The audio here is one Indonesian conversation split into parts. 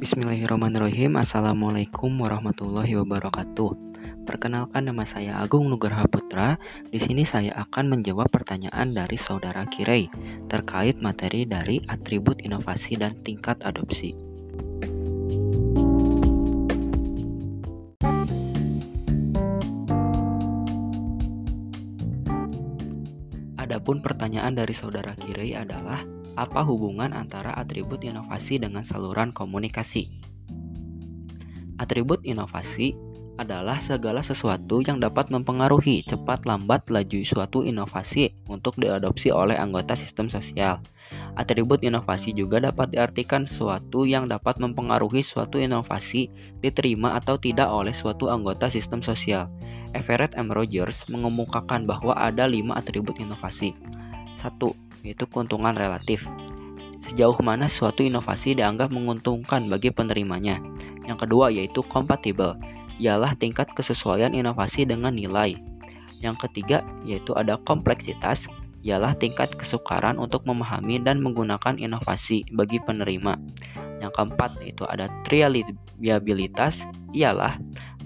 Bismillahirrahmanirrahim. Assalamualaikum warahmatullahi wabarakatuh. Perkenalkan nama saya Agung Nugraha Putra. Di sini saya akan menjawab pertanyaan dari saudara Kirei Terkait materi dari atribut inovasi dan tingkat adopsi Adapun pertanyaan dari saudara Kirei adalah apa hubungan antara atribut inovasi dengan saluran komunikasi? Atribut inovasi adalah segala sesuatu yang dapat mempengaruhi cepat lambat laju suatu inovasi untuk diadopsi oleh anggota sistem sosial. Atribut inovasi juga dapat diartikan sesuatu yang dapat mempengaruhi suatu inovasi diterima atau tidak oleh suatu anggota sistem sosial. Everett M. Rogers mengemukakan bahwa ada lima atribut inovasi. 1 yaitu keuntungan relatif. Sejauh mana suatu inovasi dianggap menguntungkan bagi penerimanya. Yang kedua yaitu kompatibel, ialah tingkat kesesuaian inovasi dengan nilai. Yang ketiga yaitu ada kompleksitas, ialah tingkat kesukaran untuk memahami dan menggunakan inovasi bagi penerima. Yang keempat yaitu ada trialiabilitas, ialah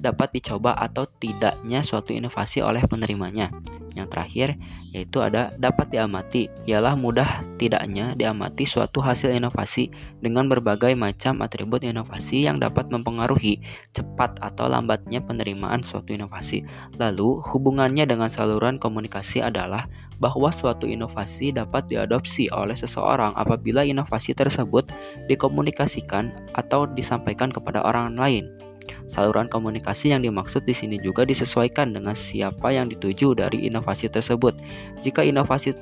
dapat dicoba atau tidaknya suatu inovasi oleh penerimanya. Yang terakhir yaitu ada dapat diamati, ialah mudah tidaknya diamati suatu hasil inovasi dengan berbagai macam atribut inovasi yang dapat mempengaruhi cepat atau lambatnya penerimaan suatu inovasi. Lalu, hubungannya dengan saluran komunikasi adalah bahwa suatu inovasi dapat diadopsi oleh seseorang apabila inovasi tersebut dikomunikasikan atau disampaikan kepada orang lain. Saluran komunikasi yang dimaksud di sini juga disesuaikan dengan siapa yang dituju dari inovasi tersebut. Jika inovasi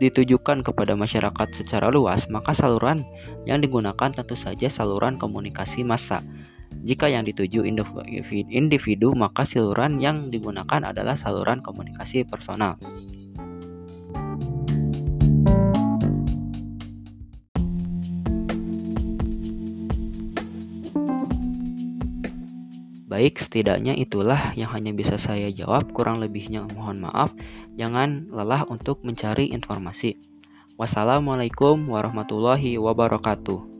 ditujukan kepada masyarakat secara luas, maka saluran yang digunakan tentu saja saluran komunikasi massa. Jika yang dituju individu, maka saluran yang digunakan adalah saluran komunikasi personal. Baik, setidaknya itulah yang hanya bisa saya jawab. Kurang lebihnya mohon maaf. Jangan lelah untuk mencari informasi. Wassalamualaikum warahmatullahi wabarakatuh.